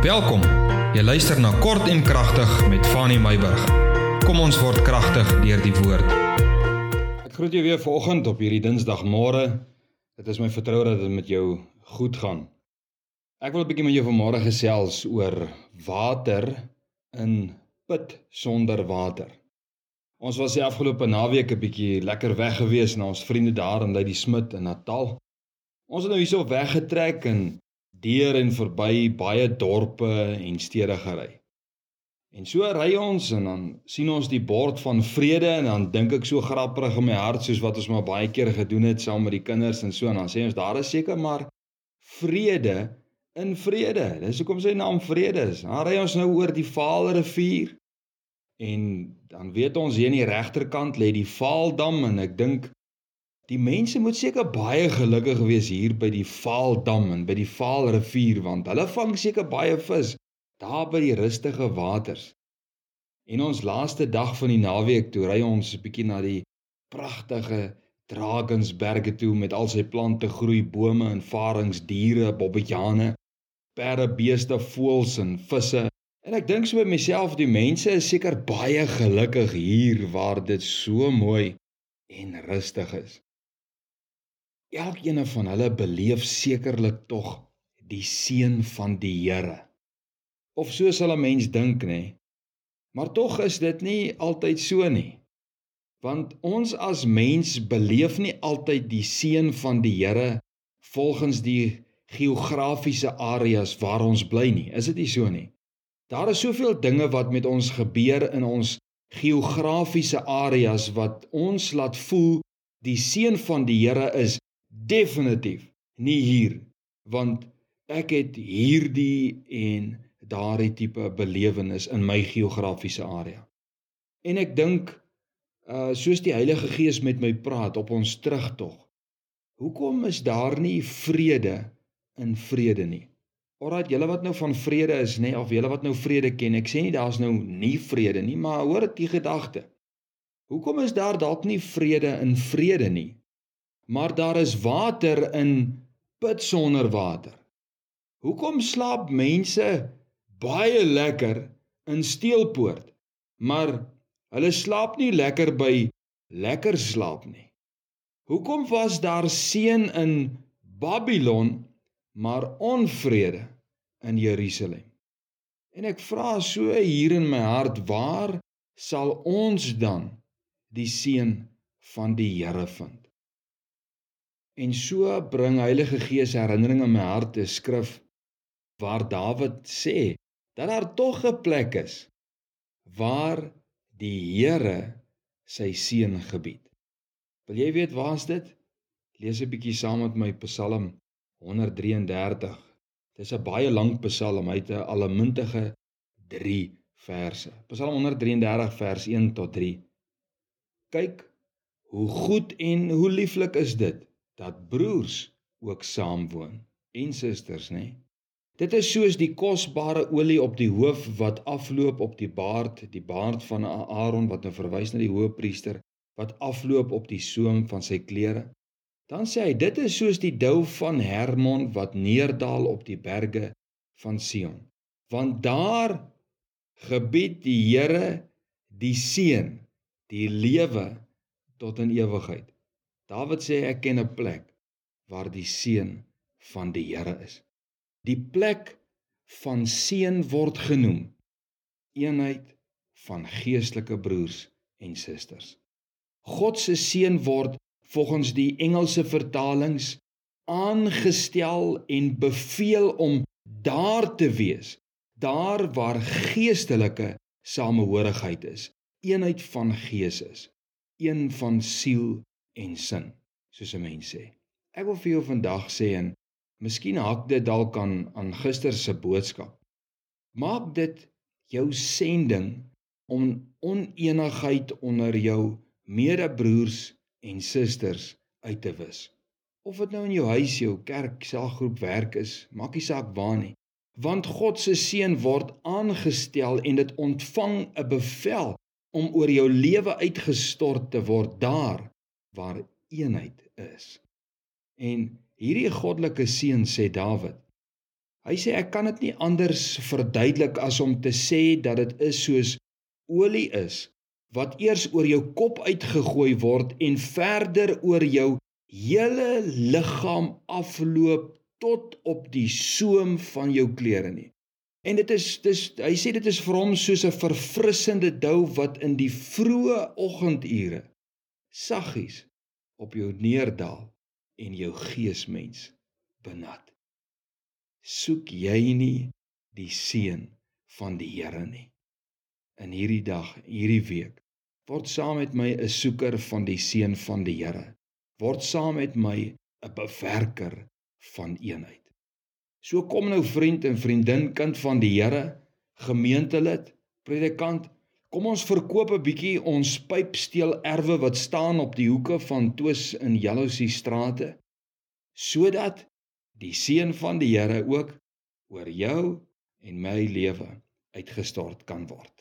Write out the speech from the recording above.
Welkom. Jy luister na Kort en Kragtig met Fanny Meyburg. Kom ons word kragtig deur die woord. Ek groet jou weer vanoggend op hierdie Dinsdagmôre. Dit is my vertroue dat dit met jou goed gaan. Ek wil 'n bietjie met jou vanmôre gesels oor water in put sonder water. Ons was die afgelope naweek 'n bietjie lekker weg gewees na ons vriende daar in Lady Smit in Natal. Ons het nou hierso weggetrek en deur en verby baie dorpe en stede gery. En so ry ons en dan sien ons die bord van vrede en dan dink ek so grappig in my hart soos wat ons maar baie keer gedoen het saam met die kinders en so en dan sê ons daar is seker maar vrede in vrede. Dis hoekom sy naam vrede is. Dan ry ons nou oor die Vaalrivier en dan weet ons hier aan die regterkant lê die Vaaldam en ek dink Die mense moet seker baie gelukkig wees hier by die Vaaldam en by die Vaalrivier want hulle vang seker baie vis daar by die rustige waters. En ons laaste dag van die naweek toe ry ons 'n bietjie na die pragtige Drakensberge toe met al sy plante, groei bome en varingsdiere, bobbejane, perde, beeste, voëls en visse. En ek dink so by myself, die mense is seker baie gelukkig hier waar dit so mooi en rustig is elkeen van hulle beleef sekerlik tog die seën van die Here. Of so sal 'n mens dink, nê? Maar tog is dit nie altyd so nie. Want ons as mens beleef nie altyd die seën van die Here volgens die geografiese areas waar ons bly nie. Is dit nie so nie? Daar is soveel dinge wat met ons gebeur in ons geografiese areas wat ons laat voel die seën van die Here is definitief nie hier want ek het hierdie en daardie tipe belewenis in my geografiese area. En ek dink uh soos die Heilige Gees met my praat op ons terugtog. Hoekom is daar nie vrede in vrede nie? Alraai, julle wat nou van vrede is, nê, of julle wat nou vrede ken, ek sê nie daar's nou nie vrede nie, maar hoor dit die gedagte. Hoekom is daar dalk nie vrede in vrede nie? Maar daar is water in put sonder water. Hoekom slaap mense baie lekker in steelpoort, maar hulle slaap nie lekker by lekker slaap nie? Hoekom was daar seën in Babylon, maar onvrede in Jerusalem? En ek vra so hier in my hart, waar sal ons dan die seën van die Here vind? En so bring Heilige Gees herinnering in my hart te skrif waar Dawid sê dat daar tog 'n plek is waar die Here sy seën gebied. Wil jy weet waar is dit? Lees 'n bietjie saam met my Psalm 133. Dis 'n baie lang Psalm, hy het 'n allemintige 3 verse. Psalm 133 vers 1 tot 3. Kyk hoe goed en hoe lieflik is dit dat broers ook saam woon en susters, nê? Dit is soos die kosbare olie op die hoof wat afloop op die baard, die baard van Aaron wat nou verwys na die hoëpriester wat afloop op die soem van sy klere. Dan sê hy dit is soos die dou van Hermon wat neerdal op die berge van Sion. Want daar gebied die Here die seën, die lewe tot in ewigheid. Dawid sê ek ken 'n plek waar die seën van die Here is. Die plek van seën word genoem eenheid van geestelike broers en susters. God se seën word volgens die Engelse vertalings aangestel en beveel om daar te wees, daar waar geestelike samehorigheid is, eenheid van gees is, een van siel en sin, soos 'n mens sê. Ek wil vir jou vandag sê en miskien hak dit dalk aan aan gister se boodskap. Maak dit jou sending om oneenigheid onder jou medebroers en susters uit te wis. Of dit nou in jou huis, jou kerk, selgroep werk is, maak nie saak waar nie. Want God se seën word aangestel en dit ontvang 'n bevel om oor jou lewe uitgestort te word daar waar eenheid is. En hierdie goddelike seën sê Dawid Hy sê ek kan dit nie anders verduidelik as om te sê dat dit is soos olie is wat eers oor jou kop uitgegooi word en verder oor jou hele liggaam afloop tot op die soem van jou klere nie. En dit is dis hy sê dit is vir hom soos 'n verfrissende dou wat in die vroeë oggendure saggies op jou neerdal en jou geesmens benat. Soek jy nie die seën van die Here nie? In hierdie dag, hierdie week, word saam met my 'n soeker van die seën van die Here. Word saam met my 'n bewerker van eenheid. So kom nou vriend en vriendin, kind van die Here, gemeentelid, predikant, kom ons verkoop 'n bietjie ons pypsteel erwe wat staan op die hoeke van Twis in Yellowsea strate sodat die seën van die Here ook oor jou en my lewe uitgestort kan word.